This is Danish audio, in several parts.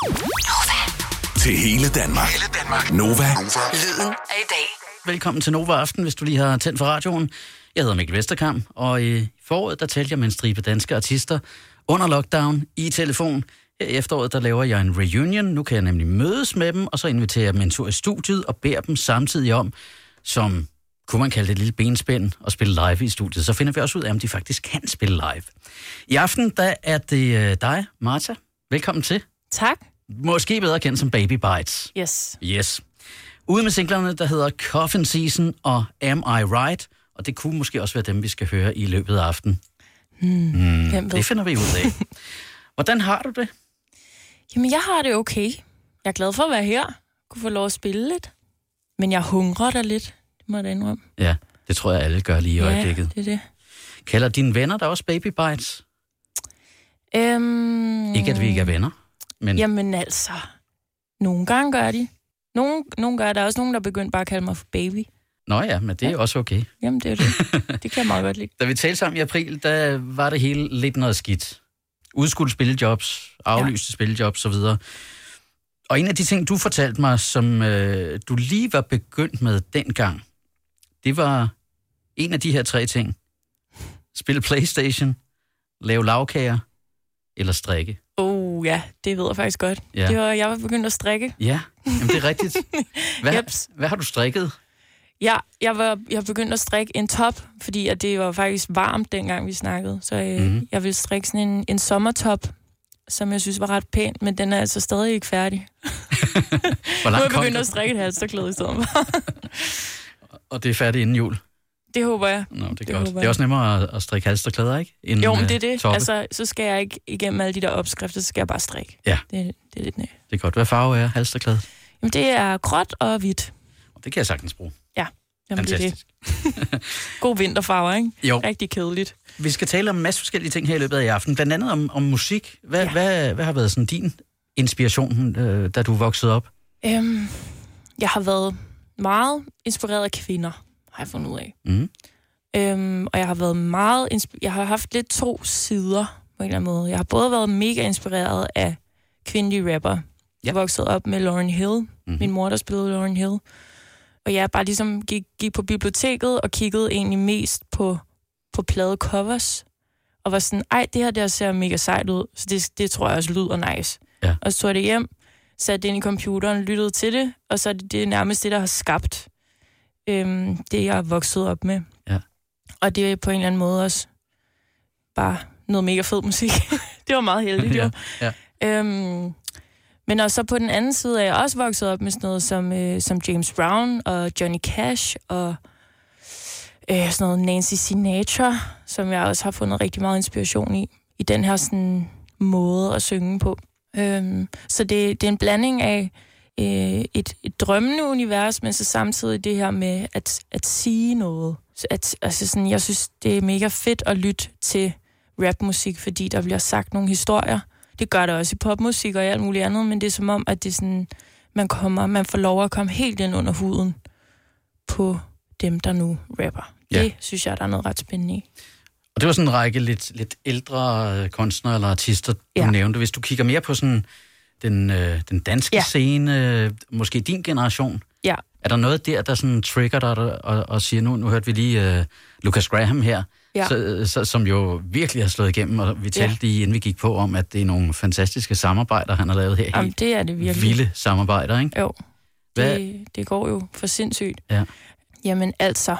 Til hele Danmark. Hele Danmark. Nova. Lyden af i dag. Velkommen til Nova Aften, hvis du lige har tændt for radioen. Jeg hedder Mikkel Vesterkamp, og i foråret der talte jeg med en stribe danske artister under lockdown i telefon. Her i efteråret der laver jeg en reunion. Nu kan jeg nemlig mødes med dem, og så inviterer jeg dem en tur i studiet og beder dem samtidig om, som kunne man kalde det et lille benspænd, og spille live i studiet. Så finder vi også ud af, om de faktisk kan spille live. I aften der er det øh, dig, Martha. Velkommen til. Tak. Måske bedre kendt som Baby Bites. Yes. Yes. Ude med singlerne, der hedder Coffin Season og Am I Right? Og det kunne måske også være dem, vi skal høre i løbet af aftenen. Hvem ved? Det finder vi ud af. Hvordan har du det? Jamen, jeg har det okay. Jeg er glad for at være her. Kunne få lov at spille lidt. Men jeg hungrer da lidt. Det må jeg da indrømme. Ja, det tror jeg, alle gør lige i øjeblikket. Ja, det er det. Kalder dine venner der også Baby Bites? Øhm, Ikke, at vi ikke er venner, men Jamen altså, nogle gange gør de. Nogle, nogle gange der er også nogen, der er begyndt bare at kalde mig for baby. Nå ja, men det er også okay. Jamen, det er det. Det kan jeg meget godt lide. Da vi talte sammen i april, der var det hele lidt noget skidt. Udskudte spillejobs, aflyste ja. spillejobs osv. Og en af de ting, du fortalte mig, som øh, du lige var begyndt med dengang, det var en af de her tre ting. Spille Playstation, lave lavkager eller strikke. Oh ja, det ved jeg faktisk godt. Ja. Det var, jeg var begyndt at strikke. Ja, jamen det er rigtigt. Hvad, Jeps. hvad har du strikket? Ja, jeg var jeg begyndte at strikke en top, fordi at det var faktisk varmt, dengang vi snakkede. Så øh, mm-hmm. jeg ville strikke sådan en, en sommertop, som jeg synes var ret pæn, men den er altså stadig ikke færdig. Hvor Nu er langt jeg begyndt at strikke et halsterklæde i stedet for. Og det er færdigt inden jul. Det håber jeg. Nå, det er Det godt. Det er også nemmere at, at strikke halsterklæder, ikke? End, Jo, men øh, det er det. toppe. Altså, så skal jeg ikke igennem alle de der opskrifter, så skal jeg bare strikke. Ja. Det, det er lidt næ. Det er godt. Hvad farve er halsterklædet? Jamen, det er gråt og hvidt. Det kan jeg sagtens bruge. Jamen, det er det. Fantastisk. God vinterfarver, ikke? Jo, Rigtig kedeligt. vi skal tale om en masse forskellige ting her i løbet af i aften. Blandt andet om, om musik. Hvad, ja. Ja. hvad, hvad har været sådan din inspiration, øh, da du voksede op? Øhm, jeg har været meget inspireret af kvinder, har jeg fundet ud af. Mm. Øhm, og jeg har været meget... Jeg har haft lidt to sider på en eller anden måde. Jeg har både været mega inspireret af kvindelige rapper. Jeg voksede op med Lauren Hill. Mm-hmm. Min mor, der spillede Lauren Hill. Og jeg bare ligesom gik, gik på biblioteket og kiggede egentlig mest på, på pladecovers. Og var sådan, ej, det her der ser mega sejt ud. Så det, det tror jeg også lyder nice. Ja. Og så tog jeg det hjem, satte det ind i computeren, lyttede til det, og så er det, det er nærmest det, der har skabt øhm, det, jeg er vokset op med. Ja. Og det er på en eller anden måde også bare noget mega fed musik. det var meget heldigt, jo. Ja, Øhm, men også så på den anden side er jeg også vokset op med sådan noget som, øh, som James Brown og Johnny Cash og øh, sådan noget Nancy Sinatra, som jeg også har fundet rigtig meget inspiration i, i den her sådan måde at synge på. Øhm, så det, det er en blanding af øh, et, et drømmende univers, men så samtidig det her med at, at sige noget. Så at, altså sådan, jeg synes, det er mega fedt at lytte til rapmusik, fordi der bliver sagt nogle historier. Det gør der også i popmusik og i alt muligt andet, men det er som om, at det er sådan, man, kommer, man får lov at komme helt ind under huden på dem, der nu rapper. Ja. Det synes jeg, der er noget ret spændende i. Og det var sådan en række lidt, lidt ældre øh, kunstnere eller artister, du. Ja. nævnte. Hvis du kigger mere på sådan den, øh, den danske ja. Scene, øh, måske din generation, Ja. er der noget der, der sådan trigger dig og, og, siger, nu, nu hørte vi lige øh, Lucas Graham her, Ja. så, så, som jo virkelig har slået igennem, og vi talte Ja. lige inden vi gik på om, at det er nogle fantastiske samarbejder, han har lavet her. Jamen, det er det virkelig. vilde samarbejder, ikke? Jo, Hvad, det, det går jo for sindssygt. Ja. Jamen altså,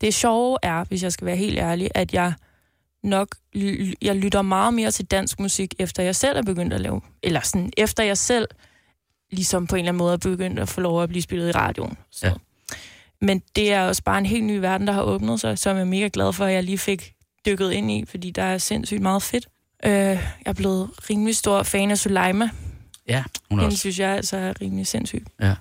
det sjove er, hvis jeg skal være helt ærlig, at jeg nok jeg lytter meget mere til dansk musik, efter jeg selv er begyndt at lave, eller sådan, efter jeg selv ligesom på en eller anden måde er begyndt at få lov at blive spillet i radioen. Så. Ja. Men det er også bare en helt ny verden, der har åbnet sig, som jeg er mega glad for, at jeg lige fik dykket ind i, fordi der er sindssygt meget fedt. Øh, jeg er blevet rimelig stor fan af Suleima. ja, hun er Hende også. synes jeg altså er rimelig sindssyg. Ja.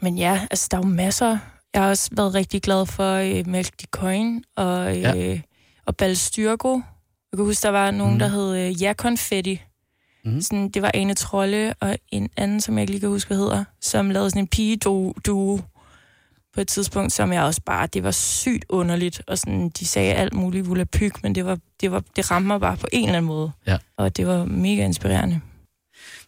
Men ja, altså der er jo masser. Jeg har også været rigtig glad for øh, Mælk de Coin og, øh, Ja. Og Balstyrko. Jeg kan huske, der var nogen, Mhm. mm. der hed øh, Ja Confetti. Mhm. Mm. Sådan, det var Ane Trolle og en anden, som jeg ikke lige kan huske, hvad hedder, som lavede sådan en pige-duo på et tidspunkt, som jeg også bare, det var sygt underligt, og sådan, de sagde alt muligt volapyk, men det, var, det, var, det ramte mig bare på en eller anden måde. Ja. Og det var mega inspirerende.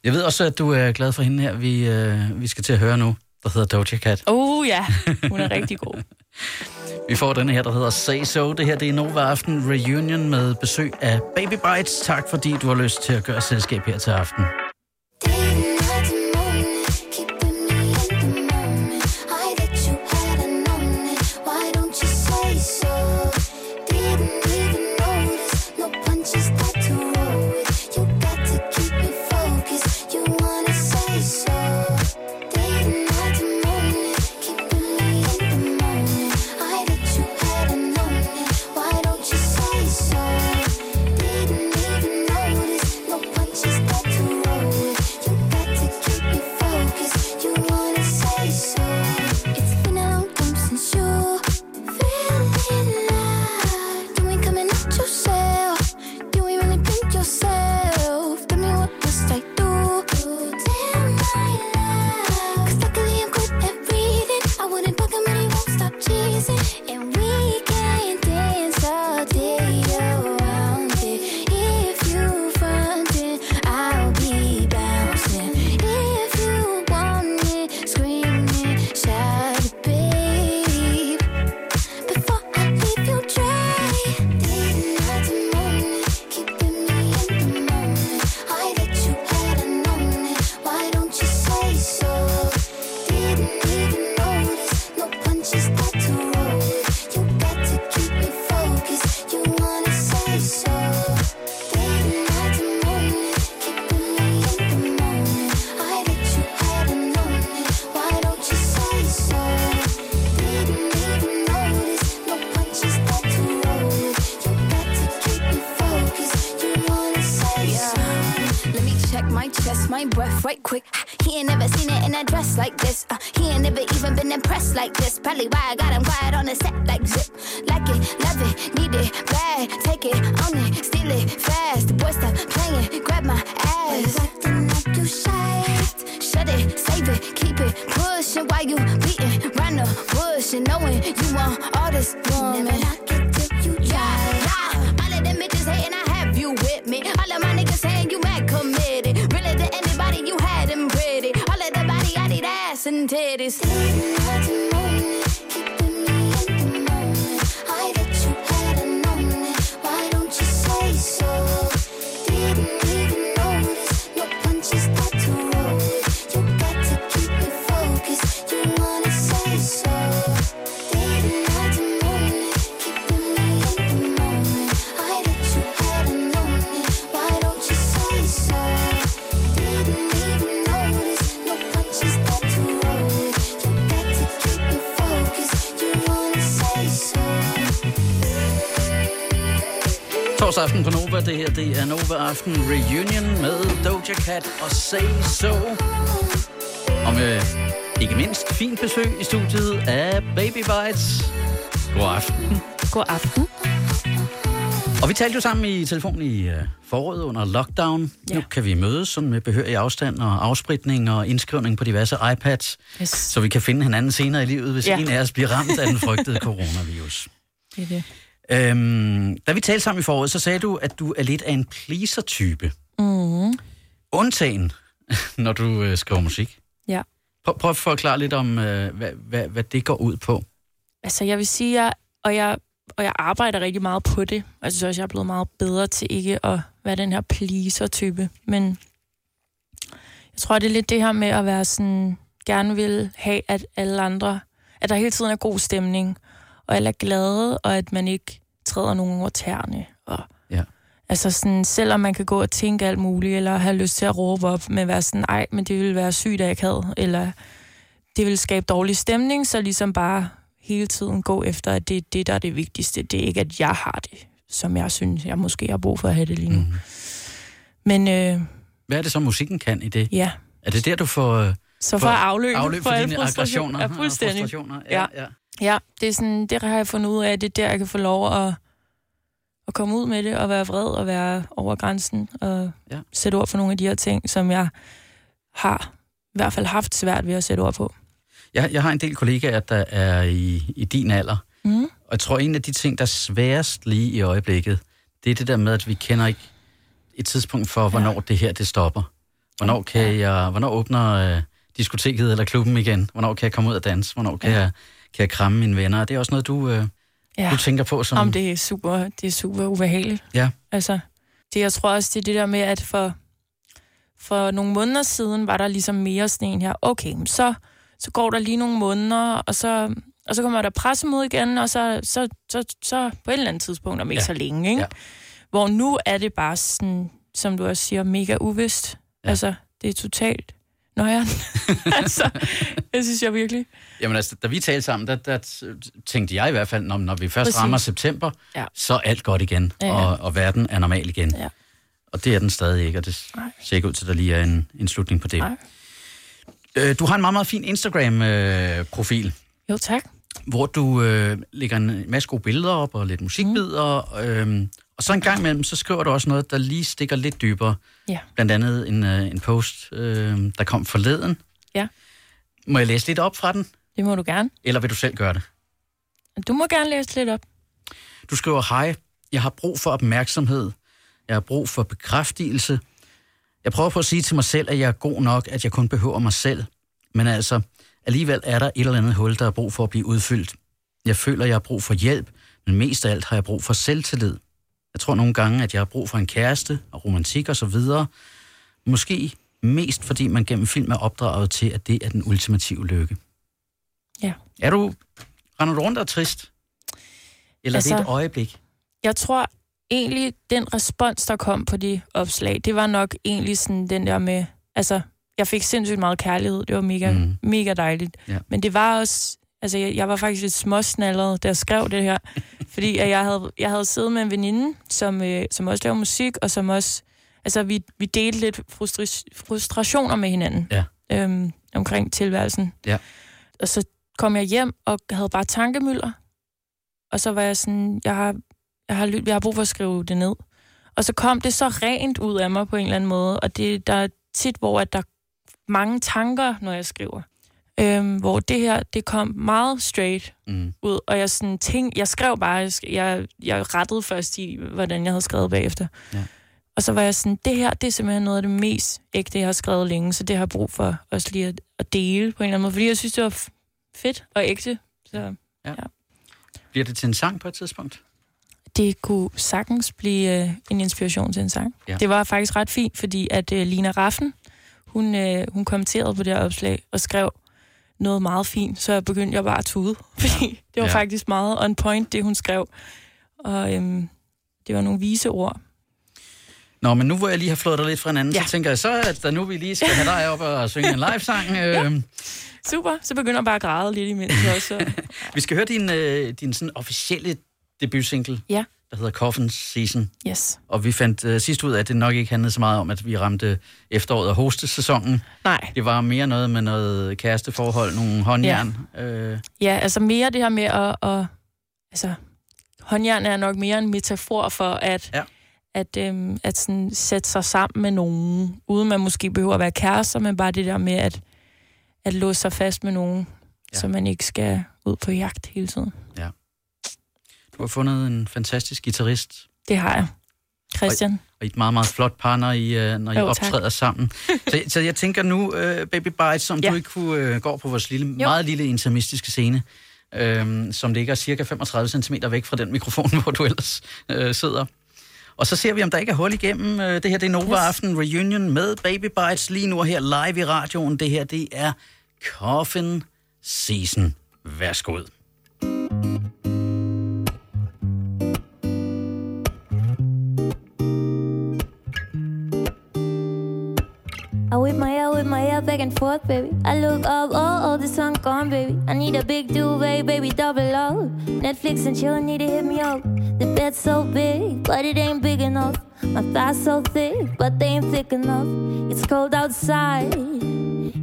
Jeg ved også, at du er glad for hende her, vi, øh, vi skal til at høre nu, der hedder Doja Cat. Oh ja, hun er rigtig god. Vi får denne her, der hedder Say So. Det her det er Nova Aften Reunion med besøg af Baby Bites. Tak fordi du har lyst til at gøre selskab her til aften. Check my chest, my breath right quick. He ain't never seen it in a dress like this. Uh, he ain't never even been impressed like this. Probably why I got him quiet on the set like zip. Like it, love it, need it, bad. Take it, own it, steal it, fast. The boy stop playing, grab my ass. Acting like you shy. Shut it, save it, keep it pushing while you beating round the bush and knowing you want all this woman. Never knock it till you yeah. All of them bitches hating, I have you with me. All of my niggas saying ass and titties. Torsdag aften på Nova, det her det er Nova Aften Reunion med Doja Cat og Say So. Og med ikke mindst fint besøg i studiet af Baby Bites. God aften. God aften. Og vi talte jo sammen i telefon i uh, foråret under lockdown. Ja. Nu kan vi mødes sådan med behørig afstand og afspritning og indskrivning på diverse iPads, Yes. så vi kan finde hinanden senere i livet, hvis Ja. en af os bliver ramt af den frygtede coronavirus. Det er det. Øhm, da vi talte sammen i foråret, så sagde du, at du er lidt af en pleaser-type. Mm. Undtagen, når du øh, skriver musik. Ja. Prøv, prøv at forklare lidt om, øh, hvad, hvad, hvad det går ud på. Altså, jeg vil sige, jeg, og, jeg, og jeg arbejder rigtig meget på det. Og jeg synes også, jeg er blevet meget bedre til ikke at være den her pleaser-type. Men jeg tror, det er lidt det her med at være sådan, gerne vil have, at alle andre, at der hele tiden er god stemning, og alle er glade, og at man ikke træder nogen over tæerne. Og, Ja. Altså sådan, selvom man kan gå og tænke alt muligt, eller have lyst til at råbe op, men være sådan, ej, men det ville være sygt, at jeg havde, eller det vil skabe dårlig stemning, så ligesom bare hele tiden gå efter, at det er det, der er det vigtigste. Det er ikke, at jeg har det, som jeg synes, jeg måske har brug for at have det lige nu. Mm. Men øh, Hvad er det så, musikken kan i det? ja, Er det der, du får øh, så for, at afløbe, afløb for, alle dine frustrationer- aggressioner? Ja, og fuldstændig. frustrationer? Ja, ja. Ja, det er sådan, det har jeg fundet ud af, det er der, jeg kan få lov at, at komme ud med det, og være vred, og være over grænsen, og Ja. ja. sætte ord for nogle af de her ting, som jeg har i hvert fald haft svært ved at sætte ord på. Jeg, jeg har en del kollegaer, der er i, i din alder, Mm. og jeg tror, en af de ting, der er sværest lige i øjeblikket, det er det der med, at vi kender ikke et tidspunkt for, hvornår det her det stopper. Hvornår, kan jeg, hvornår åbner øh, diskoteket eller klubben igen? Hvornår kan jeg komme ud og danse? Hvornår kan, Ja. jeg, kan jeg kramme mine venner? Er det også noget, du, øh, Ja. du tænker på? Som, Om det er super, det er super ubehageligt. Ja. Altså, det, jeg tror også, det er det der med, at for, for nogle måneder siden var der ligesom mere sådan en her. Okay, så, så går der lige nogle måneder, og så, og så kommer der pressemøde igen, og så, så, så, så på et eller andet tidspunkt, om ikke Ja. så længe, ikke? Ja. Hvor nu er det bare sådan, som du også siger, mega uvist. Ja. Altså, det er totalt nøjeren. altså, det synes jeg virkelig. Jamen altså, da vi talte sammen, der, der tænkte jeg i hvert fald, når, når vi først Præcis. rammer september, Ja. så er alt godt igen, Ja, ja. Og, og verden er normal igen. Ja. Og det er den stadig ikke, og det ser ikke ud til, at der lige er en, en slutning på det. Nej. Øh, du har en meget, meget fin Instagram-profil, Jo, tak. hvor du øh, lægger en masse gode billeder op og lidt musikbidder. Øh, og så en gang imellem, så skriver du også noget, der lige stikker lidt dybere. Ja. Blandt andet en, øh, en post, øh, der kom forleden. Ja. Må jeg læse lidt op fra den, Det må du gerne. eller vil du selv gøre det? Du må gerne læse lidt op. Du skriver, hej, jeg har brug for opmærksomhed. Jeg har brug for bekræftelse. Jeg prøver på at sige til mig selv, at jeg er god nok, at jeg kun behøver mig selv. Men altså, alligevel er der et eller andet hul, der er brug for at blive udfyldt. Jeg føler, jeg har brug for hjælp, men mest af alt har jeg brug for selvtillid. Jeg tror nogle gange, at jeg har brug for en kæreste og romantik og så videre. Måske mest fordi man gennem film er opdraget til, at det er den ultimative lykke. Ja. Er du, render du rundt og trist? Eller altså, er det Altså- et øjeblik? Jeg tror egentlig, den respons, der kom på de opslag, det var nok egentlig sådan den der med, altså, jeg fik sindssygt meget kærlighed. Det var mega, mm. mega dejligt. Ja. Men det var også, altså, jeg, jeg var faktisk lidt småsnallet, da jeg skrev det her. fordi at jeg havde, jeg havde siddet med en veninde, som, øh, som også laver musik, og som også, altså, vi, vi delte lidt frustri- frustrationer med hinanden. Ja. Øhm, omkring tilværelsen. Ja. Og så kom jeg hjem og havde bare tankemøller. Og så var jeg sådan, jeg har, jeg har, jeg har brug for at skrive det ned. Og så kom det så rent ud af mig på en eller anden måde, og det, der er tit, hvor at der er mange tanker, når jeg skriver. Øhm, hvor det her, det kom meget straight Mm. ud, og jeg sådan tænk, jeg skrev bare, jeg, jeg, rettede først i, hvordan jeg havde skrevet bagefter. Ja. Og så var jeg sådan, det her, det er simpelthen noget af det mest ægte, jeg har skrevet længe, så det har jeg brug for også lige at, at dele på en eller anden måde, fordi jeg synes, det var fedt og ægte. Så Bliver det til en sang på et tidspunkt? det kunne sagtens blive øh, en inspiration til en sang. Ja. Ja. Det var faktisk ret fint, fordi at øh, Lina Raffen, hun, øh, hun kommenterede på det her opslag og skrev noget meget fint, så jeg begyndte jeg bare at tude, fordi det var Ja. ja. faktisk meget on point, det hun skrev. Og øhm, det var nogle vise ord. Nå, men nu hvor jeg lige har flået dig lidt fra hinanden, ja. Ja. så tænker jeg så, at der nu vi lige skal have dig op og synge en live-sang. Øh, Super, så begynder jeg bare at græde lidt imens også. vi skal høre din, øh, din sådan officielle debutsingle, Ja. Der hedder Coffin Season. Yes. Og vi fandt øh, sidst ud af, at det nok ikke handlede så meget om, at vi ramte efteråret og hostesæsonen. Nej. Det var mere noget med noget kæresteforhold, nogle håndjern. Ja. Øh, Ja, altså mere det her med at... at altså, håndjern er nok mere en metafor for at, Ja. at, øhm, at sådan sætte sig sammen med nogen, uden man måske behøver at være kærester, men bare det der med at, at låse sig fast med nogen, Ja. så man ikke skal ud på jagt hele tiden. Du har fundet en fantastisk guitarist, Det har jeg. Christian. og et meget, meget flot par, når I, øh, når I Jo, tak. optræder sammen. Så, så jeg tænker nu, øh, Baby Bites, om ja. Du ikke kunne øh, gå på vores lille, meget lille intimistiske scene, øh, som ligger cirka 35 cm væk fra den mikrofon, hvor du ellers øh, sidder. Og så ser vi, om der ikke er hul igennem. Øh, Det her det er Nova Yes. Aften Reunion med Baby Bites lige nu her live i radioen. Det her det er Coffin Season. Værsgo. Back and forth, baby. I look up, oh, oh, the sun gone, baby. I need a big duvet, baby, double up. Netflix and chill, need to hit me up. The bed's so big, but it ain't big enough. My thighs so thick, but they ain't thick enough. It's cold outside.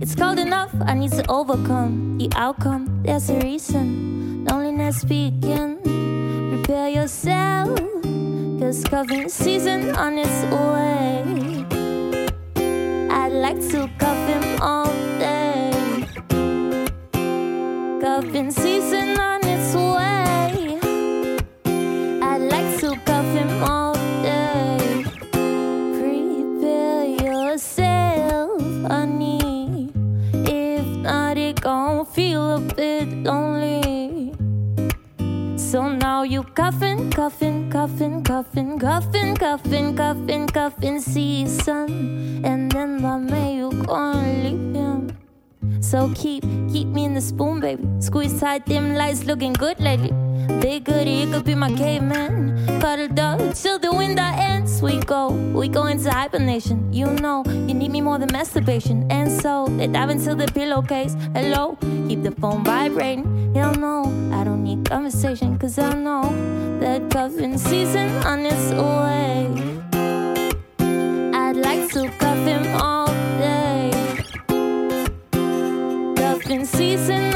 It's cold enough, I need to overcome the outcome. There's a reason. Loneliness speaking. Prepare yourself, cause cuffing season on its way. I'd like to cuff him all day. coughing season on its way. I like to cuff him all day. Prepare yourself, honey. If not, it gon' feel a bit lonely. So now you cuffin', cuffin' cuffin', cuffin', cuffin', cuffin', cuffin', cuffin' season. And then by May you gonna leave him. So keep, keep me in the spoon, baby. Squeeze tight, dim lights looking good lately. Big goodie, it could be my caveman. Cuddled up till the winter ends. We go, we go into hibernation. You know, you need me more than masturbation. And so they dive into the pillowcase. Hello, keep the phone vibrating. Hell no, I don't need conversation, cause I know that cuffing season on its way. I'd like to cuff him all day. Cuffing season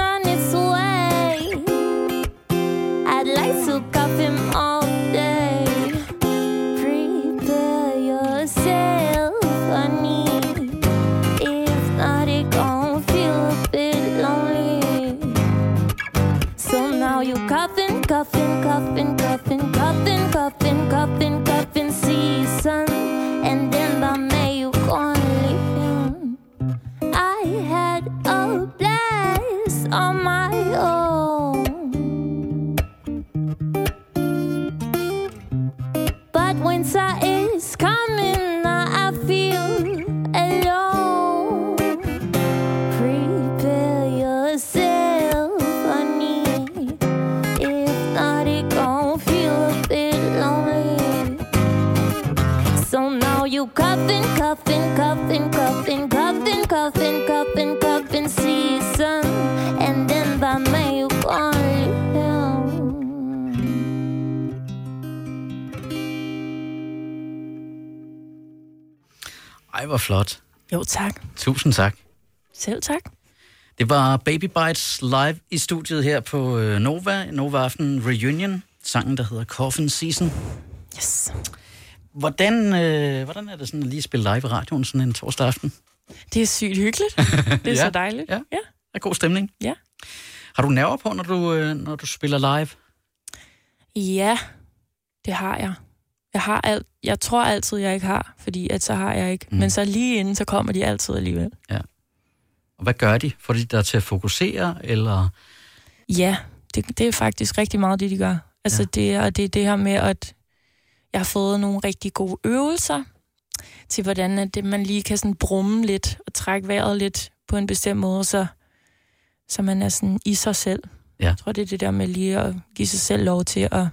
Jo, tak. Tusind tak. Selv tak. Det var Baby Bites live i studiet her på øh, Nova, Nova Aften Reunion, sangen, der hedder Coffin Season. Yes. Hvordan, øh, hvordan er det sådan at lige spille live i radioen sådan en torsdag aften? Det er sygt hyggeligt. Det er Ja, så dejligt. ja. ja. Er god stemning? Ja. Har du nerver på, når du, øh, når du spiller live? Ja, det har jeg. Jeg har alt, jeg tror altid, jeg ikke har, fordi at så har jeg ikke. Mm. Men så lige inden, så kommer de altid alligevel. Og hvad gør de? Får de dig til at fokusere, eller... Ja, det, det er faktisk rigtig meget det, de gør. Altså Ja. ja. det, er, det er det her med, at jeg har fået nogle rigtig gode øvelser til, hvordan at det, man lige kan sådan brumme lidt og trække vejret lidt på en bestemt måde, så, så man er sådan i sig selv. Ja. Jeg tror, det er det der med lige at give sig selv lov til at,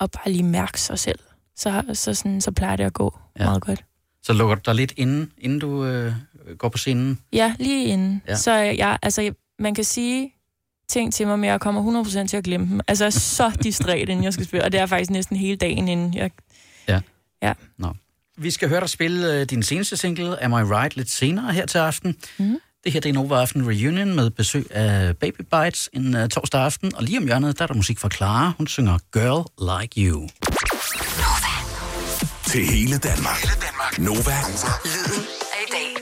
at bare lige mærke sig selv. Så, så, sådan, så plejer det at gå Ja. ja. meget godt. Så lukker du dig lidt inden, inden du øh, går på scenen? Ja, lige inden. Ja. Ja. Så jeg, altså, man kan sige ting til mig, men jeg kommer 100% til at glemme dem. Altså, jeg er så distræt, inden jeg skal spille, og det er faktisk næsten hele dagen, inden jeg... Vi skal høre dig spille øh, din seneste single, Am I Right, lidt senere her til aften. Mhm. Det her det er Nova Aften Reunion med besøg af Baby Bites en uh, torsdag aften. Og lige om hjørnet, der er der musik fra Clara. Hun synger Girl Like You. Til hele Danmark. Hele Danmark. Nova. Lyden af i dag.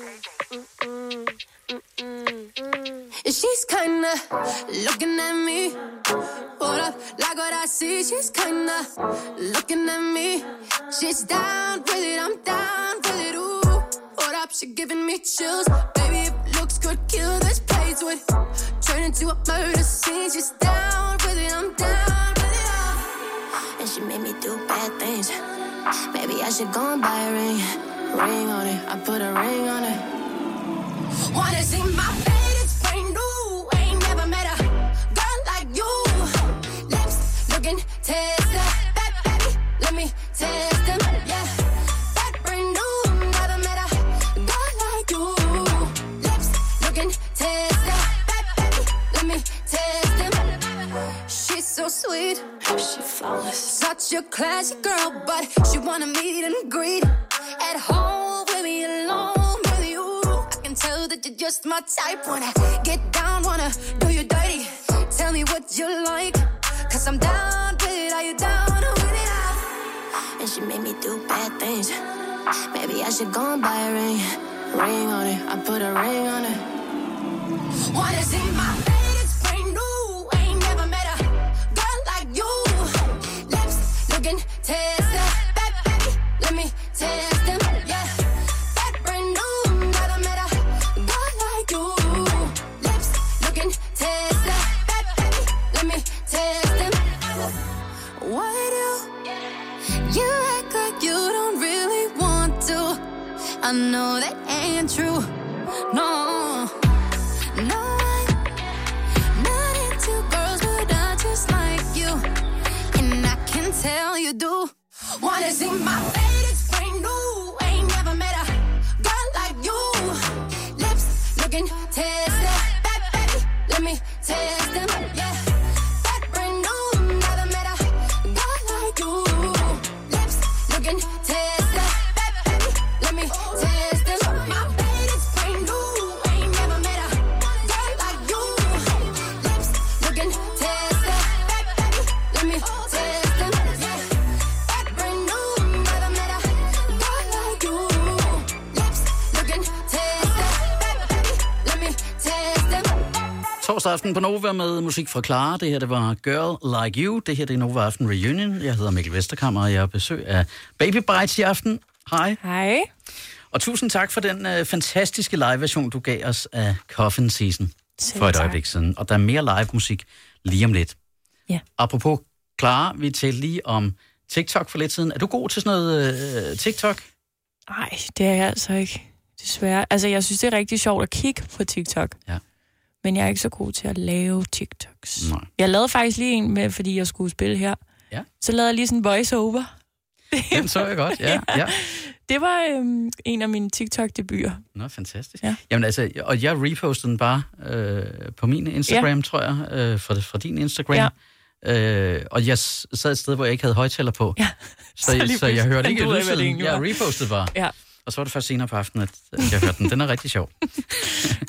She's kinda looking at me. Hold up, like what I see. She's kinda looking at me. She's down with it, I'm down with it. Ooh, hold up, she giving me chills. Baby, if looks could kill this place would turn into a murder scene. She's down with it, I'm down with it. all. And she made me do bad things. Maybe I should go and buy a ring. Ring on it, I put a ring on it. Wanna see my face. Ain't never met a girl like you. Lips looking tester. Baby, let me test so sweet. She flawless. Such a classy girl, but she wanna meet and greet at home with me alone with you. I can tell that you're just my type. Wanna get down, wanna do you dirty. Tell me what you like, cause I'm down with it. Are you down with it? And she made me do bad things. Maybe I should go and buy a ring. Ring on it, I put a ring on it. Wanna see my face Raising my face. Torsdag aften på Nova med musik fra Clara. Det her, det var Girl Like You. Det her, det er Nova Aften Reunion. Jeg hedder Mikkel Vesterkammer, og jeg har besøg af Baby Bites i aften. Hej. Hej. Og tusind tak for den øh, fantastiske live-version, du gav os af Coffin Season Selv for et tak. øjeblik siden. Og der er mere live-musik lige om lidt. Ja. Apropos Clara, vi talte lige om TikTok for lidt siden. Er du god til sådan noget øh, TikTok? Nej, det er jeg altså ikke. Desværre. Altså, jeg synes, det er rigtig sjovt at kigge på TikTok. Ja. Men jeg er ikke så god til at lave TikToks. Nej. Jeg lavede faktisk lige en med, fordi jeg skulle spille her. Ja. Så lavede jeg lige sådan en voice-over. Den så jeg godt, ja. ja. Det var øhm, en af mine TikTok-debuter. Nå, fantastisk. Ja. Jamen altså, og jeg repostede den bare øh, på min Instagram, ja. tror jeg, øh, fra, fra din Instagram. Ja. Øh, og jeg sad et sted, hvor jeg ikke havde højtaler på. Ja. Så, Så så, jeg hørte ikke egentlig Jeg repostede bare. Ja. Og så var det først senere på aftenen, at jeg hørte den. Den er rigtig sjov.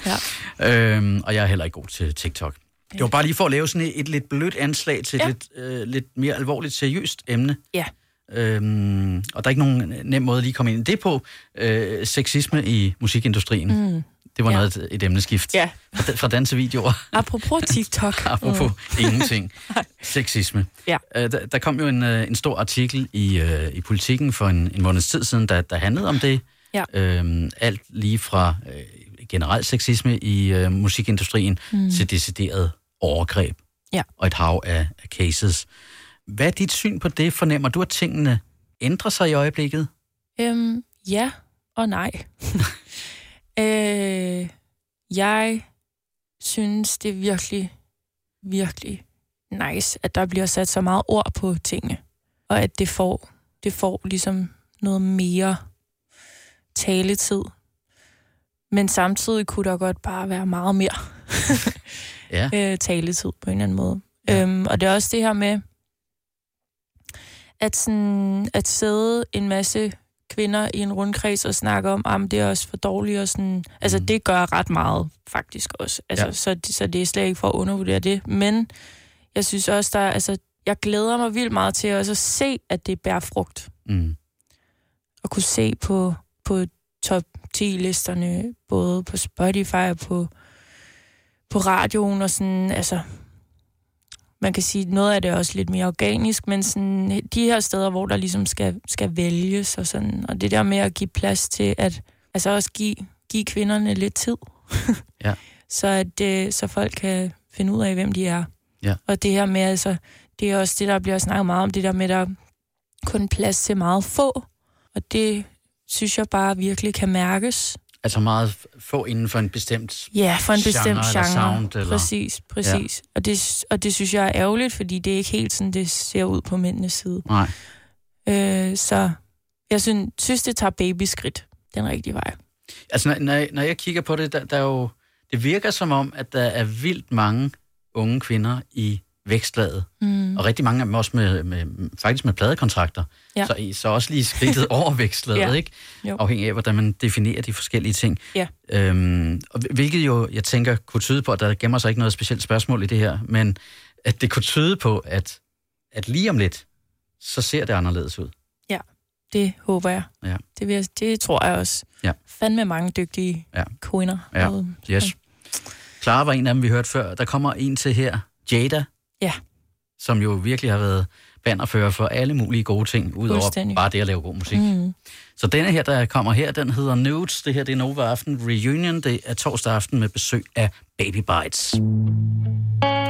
Ja. øhm, og jeg er heller ikke god til TikTok. Det var bare lige for at lave sådan et, et lidt blødt anslag til et Ja. lidt, øh, lidt mere alvorligt seriøst emne. Ja. Øhm, og der er ikke nogen nem måde lige at komme ind i det på. Øh, sexisme i musikindustrien. Mm. Det var Ja. noget et emneskift. Ja. Fra, fra dansevideoer, Apropos TikTok. apropos ingenting. Sexisme. Ja. Øh, der, der kom jo en, øh, en stor artikel i, øh, i Politiken for en, en måneds tid siden, der, der handlede om det. Ja. Øhm, alt lige fra øh, generelt sexisme i øh, musikindustrien mm. til decideret overgreb. Ja. Og et hav af, af cases. Hvad er dit syn på det? Fornemmer du, at tingene ændrer sig i øjeblikket? Øhm, ja og nej. øh, jeg synes, det er virkelig, virkelig nice, at der bliver sat så meget ord på tingene. Og at det får, det får ligesom noget mere taletid. Men samtidig kunne der godt bare være meget mere Ja. øh, taletid på en eller anden måde. Ja. Øhm, og det er også det her med, at, sådan, at sidde en masse kvinder i en rundkreds og snakke om, at det er også for dårligt. Og sådan, altså, Mm. det gør ret meget faktisk også. Altså, Ja. så, så det er slet ikke for at undervurdere det. Men jeg synes også, der er, altså, jeg glæder mig vildt meget til også at se, at det bærer frugt. Mm. At kunne se på, på top 10-listerne, både på Spotify og på, på radioen, og sådan, altså, man kan sige, noget af det er også lidt mere organisk, men sådan, de her steder, hvor der ligesom skal, skal vælges, og sådan, og det der med at give plads til, at, altså også give, give kvinderne lidt tid, Ja. så at øh, så folk kan finde ud af, hvem de er. Ja. Og det her med, altså, det er også det, der bliver snakket meget om, det der med, der er kun plads til meget få, og det synes jeg bare virkelig kan mærkes. Altså meget få inden for en bestemt... Ja, for en Genre bestemt eller genre. sound, eller- Præcis, præcis. Ja. Og, det, og det synes jeg er ærgerligt, fordi det er ikke helt sådan, det ser ud på mændenes side. Nej. Øh, så jeg synes, synes, det tager babyskridt den rigtige vej. Altså, når, når jeg kigger på det, der, der er jo, det virker som om, at der er vildt mange unge kvinder i vækstlaget. Mm. Og rigtig mange af dem også med, med, faktisk med pladekontrakter. Ja. Så, så også lige skridtet over vækstlaget, Ja. ikke? Jo. Afhængig af, hvordan man definerer de forskellige ting. Ja. Øhm, og hvilket jo, jeg tænker, kunne tyde på, at der gemmer sig ikke noget specielt spørgsmål i det her, men at det kunne tyde på, at, at lige om lidt, så ser det anderledes ud. Det håber jeg. Ja. Det, vil jeg, det tror jeg også. Ja. Fandme mange dygtige Ja. kvinder. Ja. Yes. Clara var en af dem, vi hørte før. Der kommer en til her, Jada. Ja. Som jo virkelig har været bannerfører for alle mulige gode ting, udover bare det at lave god musik. Mm. Så denne her, der kommer her, den hedder Nudes. Det her, det er Nova Aften Reunion. Det er torsdag aften med besøg af Baby Bites. New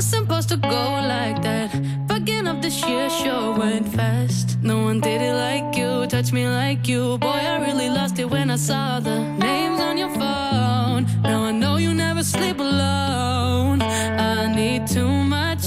Was supposed to go like that. Again of this year sure went fast. No one did it like you, touched me like you. Boy, I really lost it when I saw the names on your phone. Now I know you never sleep alone. I need too much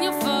on your phone.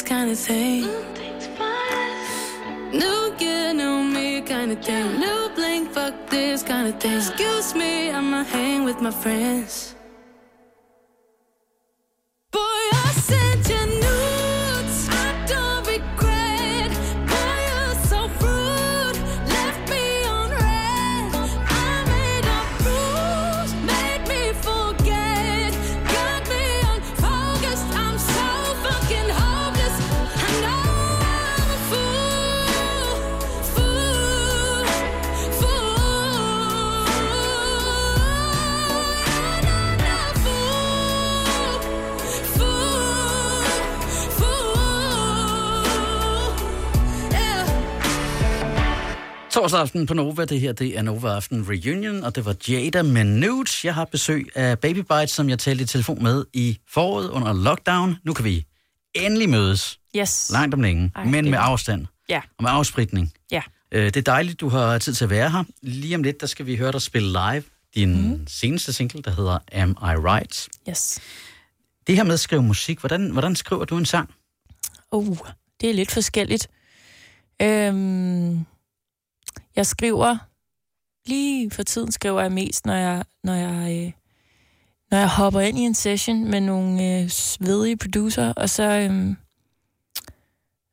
This kind of thing. New year, new me kind of thing. New bling, fuck this kind of thing. Excuse me, I'ma hang with my friends. Torsdag aften på Nova, det her det er Nova Aften Reunion, og det var Jada med Nudes. Jeg har besøg af Baby Bites, som jeg talte i telefon med i foråret under lockdown. Nu kan vi endelig mødes, Yes. langt om længe, Ej, men med afstand Ja, og med afspritning. ja. Øh, Det er dejligt, du har tid til at være her. Lige om lidt, der skal vi høre dig spille live din mm. seneste single, der hedder Am I Right? Yes. Det her med at skrive musik, hvordan, hvordan skriver du en sang? Uh, det er lidt forskelligt. Øhm, jeg skriver, lige for tiden skriver jeg mest, når jeg, når jeg, øh, når jeg hopper ind i en session med nogle øh, svedige producer, og så, øhm,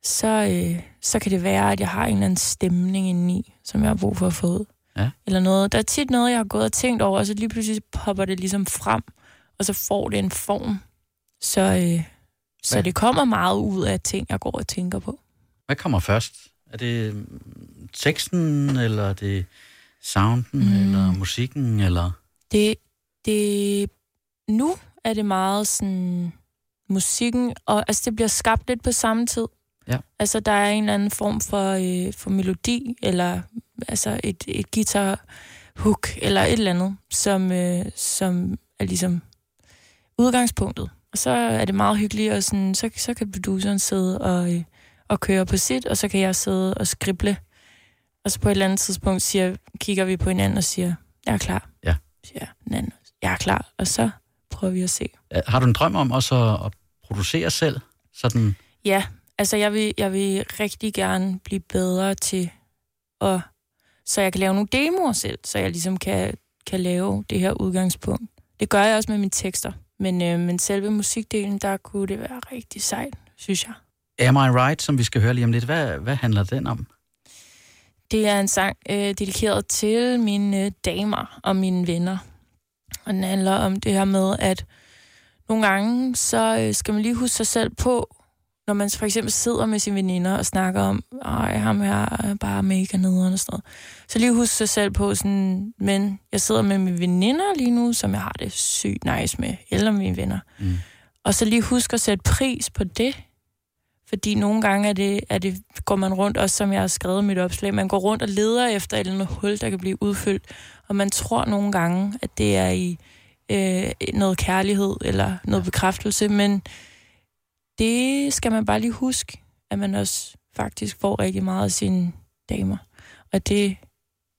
så, øh, så kan det være, at jeg har en eller anden stemning indeni, som jeg har brug for at få ud. Ja. Eller noget. Der er tit noget, jeg har gået og tænkt over, og så lige pludselig popper det ligesom frem, og så får det en form. Så, øh, så det kommer meget ud af ting, jeg går og tænker på. Hvad kommer først? Er det teksten, eller er det sounden, mm. Mm. eller musikken, eller... Det, det, nu er det meget sådan musikken, og altså det bliver skabt lidt på samme tid. Ja. Altså der er en eller anden form for, øh, for melodi, eller altså et, et guitar hook, eller et eller andet, som, øh, som er ligesom udgangspunktet. Og så er det meget hyggeligt, og sådan, så, så kan produceren sidde og, øh, og køre på sit, og så kan jeg sidde og skrible. Og så på et eller andet tidspunkt siger, kigger vi på hinanden og siger, jeg er klar. Ja. Siger den anden, jeg er klar. Og så prøver vi at se. Har du en drøm om også at, at producere selv? Sådan, Ja, altså jeg vil, jeg vil rigtig gerne blive bedre til at... Så jeg kan lave nogle demoer selv, så jeg ligesom kan, kan lave det her udgangspunkt. Det gør jeg også med mine tekster. Men, øh, men selve musikdelen, der kunne det være rigtig sejt, synes jeg. Am I Right, som vi skal høre lige om lidt, hvad, hvad handler den om? Det er en sang øh, dedikeret til mine øh, damer og mine venner. Og den handler om det her med, at nogle gange, så øh, skal man lige huske sig selv på, når man for eksempel sidder med sine veninder og snakker om, ej, ham her er bare mega nederen og sådan noget. Så lige huske sig selv på sådan, men jeg sidder med mine veninder lige nu, som jeg har det sygt nice med, eller mine venner. Mm. Og så lige huske at sætte pris på det. Fordi nogle gange er det, er det, går man rundt, også som jeg har skrevet i mit opslag, man går rundt og leder efter et eller andet hul, der kan blive udfyldt. Og man tror nogle gange, at det er i øh, noget kærlighed eller noget bekræftelse, men det skal man bare lige huske, at man også faktisk får rigtig meget af sine damer. Og det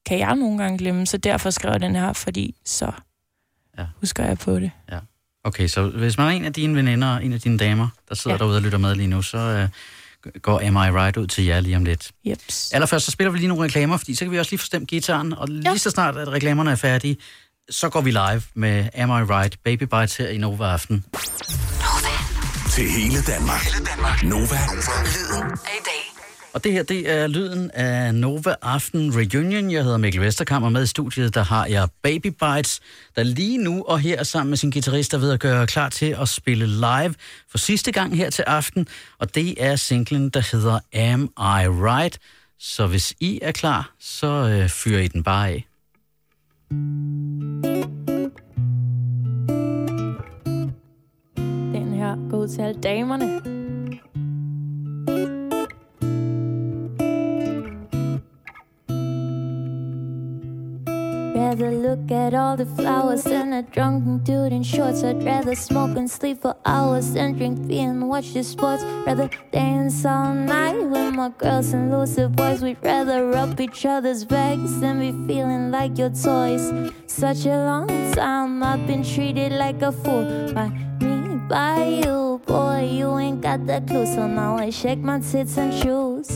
kan jeg nogle gange glemme, så derfor skrev jeg den her, fordi så Ja. husker jeg på det. Okay, så hvis man er en af dine veninder, en af dine damer, der sidder ja. Derude og lytter med lige nu, så øh, går Am I Right ud til jer lige om lidt. Jeps. Allerførst så spiller vi lige nogle reklamer, fordi så kan vi også lige få stemt gitaren, og lige Ja. så snart at reklamerne er færdige, så går vi live med Am I Right? Baby Bites her i Nova Aften. Til hele Danmark. Hele Danmark. Nova. Lyden af i dag. Og det her, det er lyden af Nova Aften Reunion. Jeg hedder Mikkel Vesterkamp, og med i studiet, der har jeg Baby Bites, der lige nu og her sammen med sin guitarist er ved at gøre klar til at spille live for sidste gang her til aften. Og det er singlen, der hedder Am I Right? Så hvis I er klar, så øh, fyrer I den bare af. Den her går ud til alle damerne. Rather look at all the flowers than a drunken dude in shorts. I'd rather smoke and sleep for hours than drink beer and watch the sports. Rather dance all night with my girls and lose the boys. We'd rather rub each other's backs than be feeling like your toys. Such a long time I've been treated like a fool by me, by you. Boy, you ain't got the clue. So now I shake my tits and choose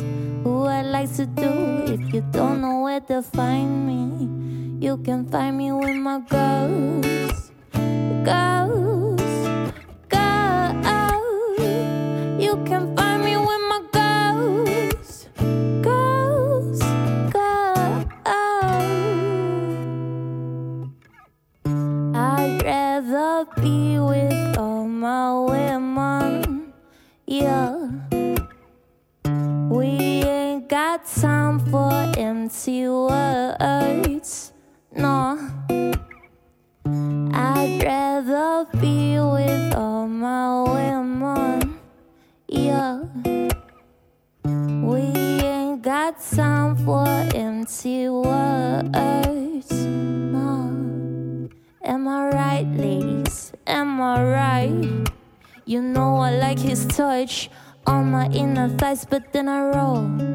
who I like to do. If you don't know where to find me. You can find me with my girls, girls, girls. You can find me with my girls, girls, girls. I'd rather be with all my women, yeah. We ain't got time for empty words. No, I'd rather be with all my women. Yeah, we ain't got time for empty words. No, am I right, ladies? Am I right? You know I like his touch on my inner thighs, but then I roll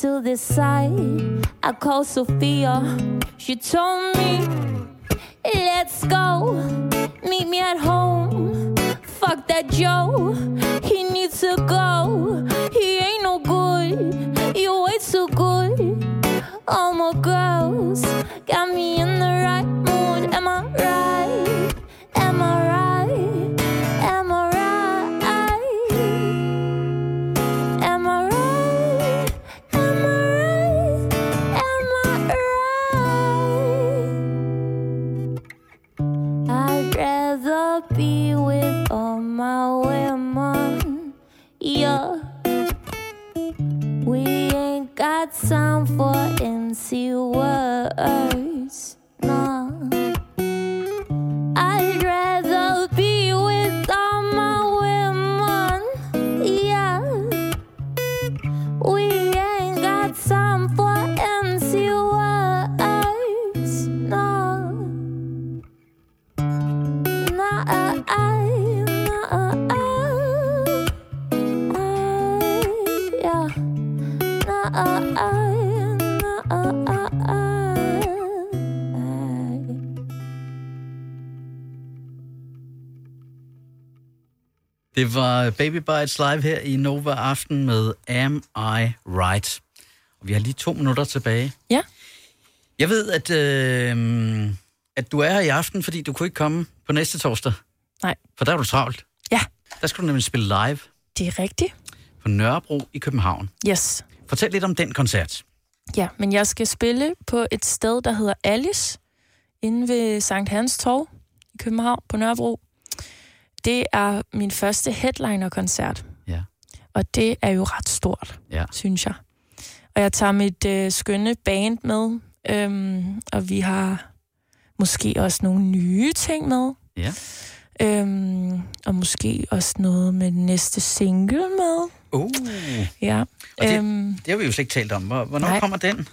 to the side. I called Sophia. She told me, let's go. Meet me at home. Fuck that Joe. He needs to go. He ain't no good. You way too good. All my girls got me in the right mood. time for MC work. Det var Baby Bites live her i Nova Aften med Am I Right? Og vi har lige to minutter tilbage. Ja. Jeg ved, at, øh, at du er her i aften, fordi du kunne ikke komme på næste torsdag. Nej. For der er du travlt. Ja, Der skal du nemlig spille live det er rigtigt. på Nørrebro i København. Yes. Fortæl lidt om den koncert. Ja, men jeg skal spille på et sted, der hedder Alice, inde ved Sankt Hans Torv. i København på Nørrebro. Det er min første headliner-koncert. Ja. Og det er jo ret stort, Ja. synes jeg. Og jeg tager mit øh, skønne band med, øhm, og vi har måske også nogle nye ting med. Ja. Øhm, og måske også noget med næste single med. Uh, Ja. Og det- Øhm, det har vi jo slet ikke talt om. Hvor- Hvornår Nej. kommer den?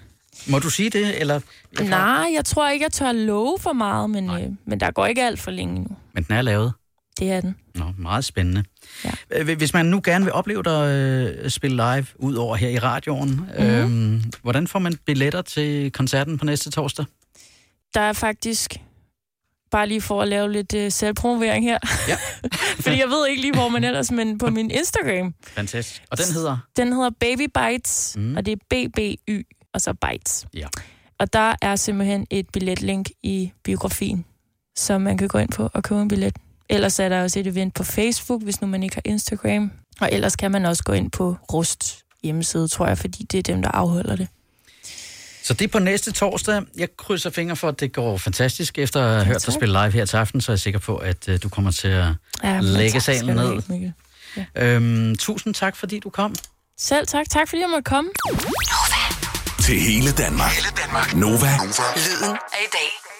Må du sige det, eller? Jeg nej, jeg tror ikke, jeg tør love for meget, men, øh, men der går ikke alt for længe nu. Men den er lavet. Det er den. Nå, meget spændende. Ja. Øh, Hvis man nu gerne vil opleve dig øh, spille live, ud over her i radioen, Mhm. mm-hmm. øh, hvordan får man billetter til koncerten på næste torsdag? Der er faktisk, bare lige for at lave lidt øh, selvpromovering her, Ja. fordi jeg ved ikke lige, hvor man ellers, men på min Instagram, Fantastisk. Og den hedder? den hedder Baby Bites, Mm. og det er BBY, og så Bites. Ja. Og der er simpelthen et billetlink i biografien, så man kan gå ind på og købe en billet. Ellers er der også et event på Facebook, hvis nu man ikke har Instagram. Og ellers kan man også gå ind på Rust hjemmeside, tror jeg, fordi det er dem, der afholder det. Så det er på næste torsdag. Jeg krydser fingre for, at det går fantastisk. Efter at have hørt dig spille live her til aften, så er jeg sikker på, at øh, du kommer til at Ja, lægge salen ned. Mikkel. Øhm, tusind tak, fordi du kom. Selv tak. Tak fordi jeg måtte komme. Til hele Danmark. Hele Danmark. Nova. Lyden af i dag.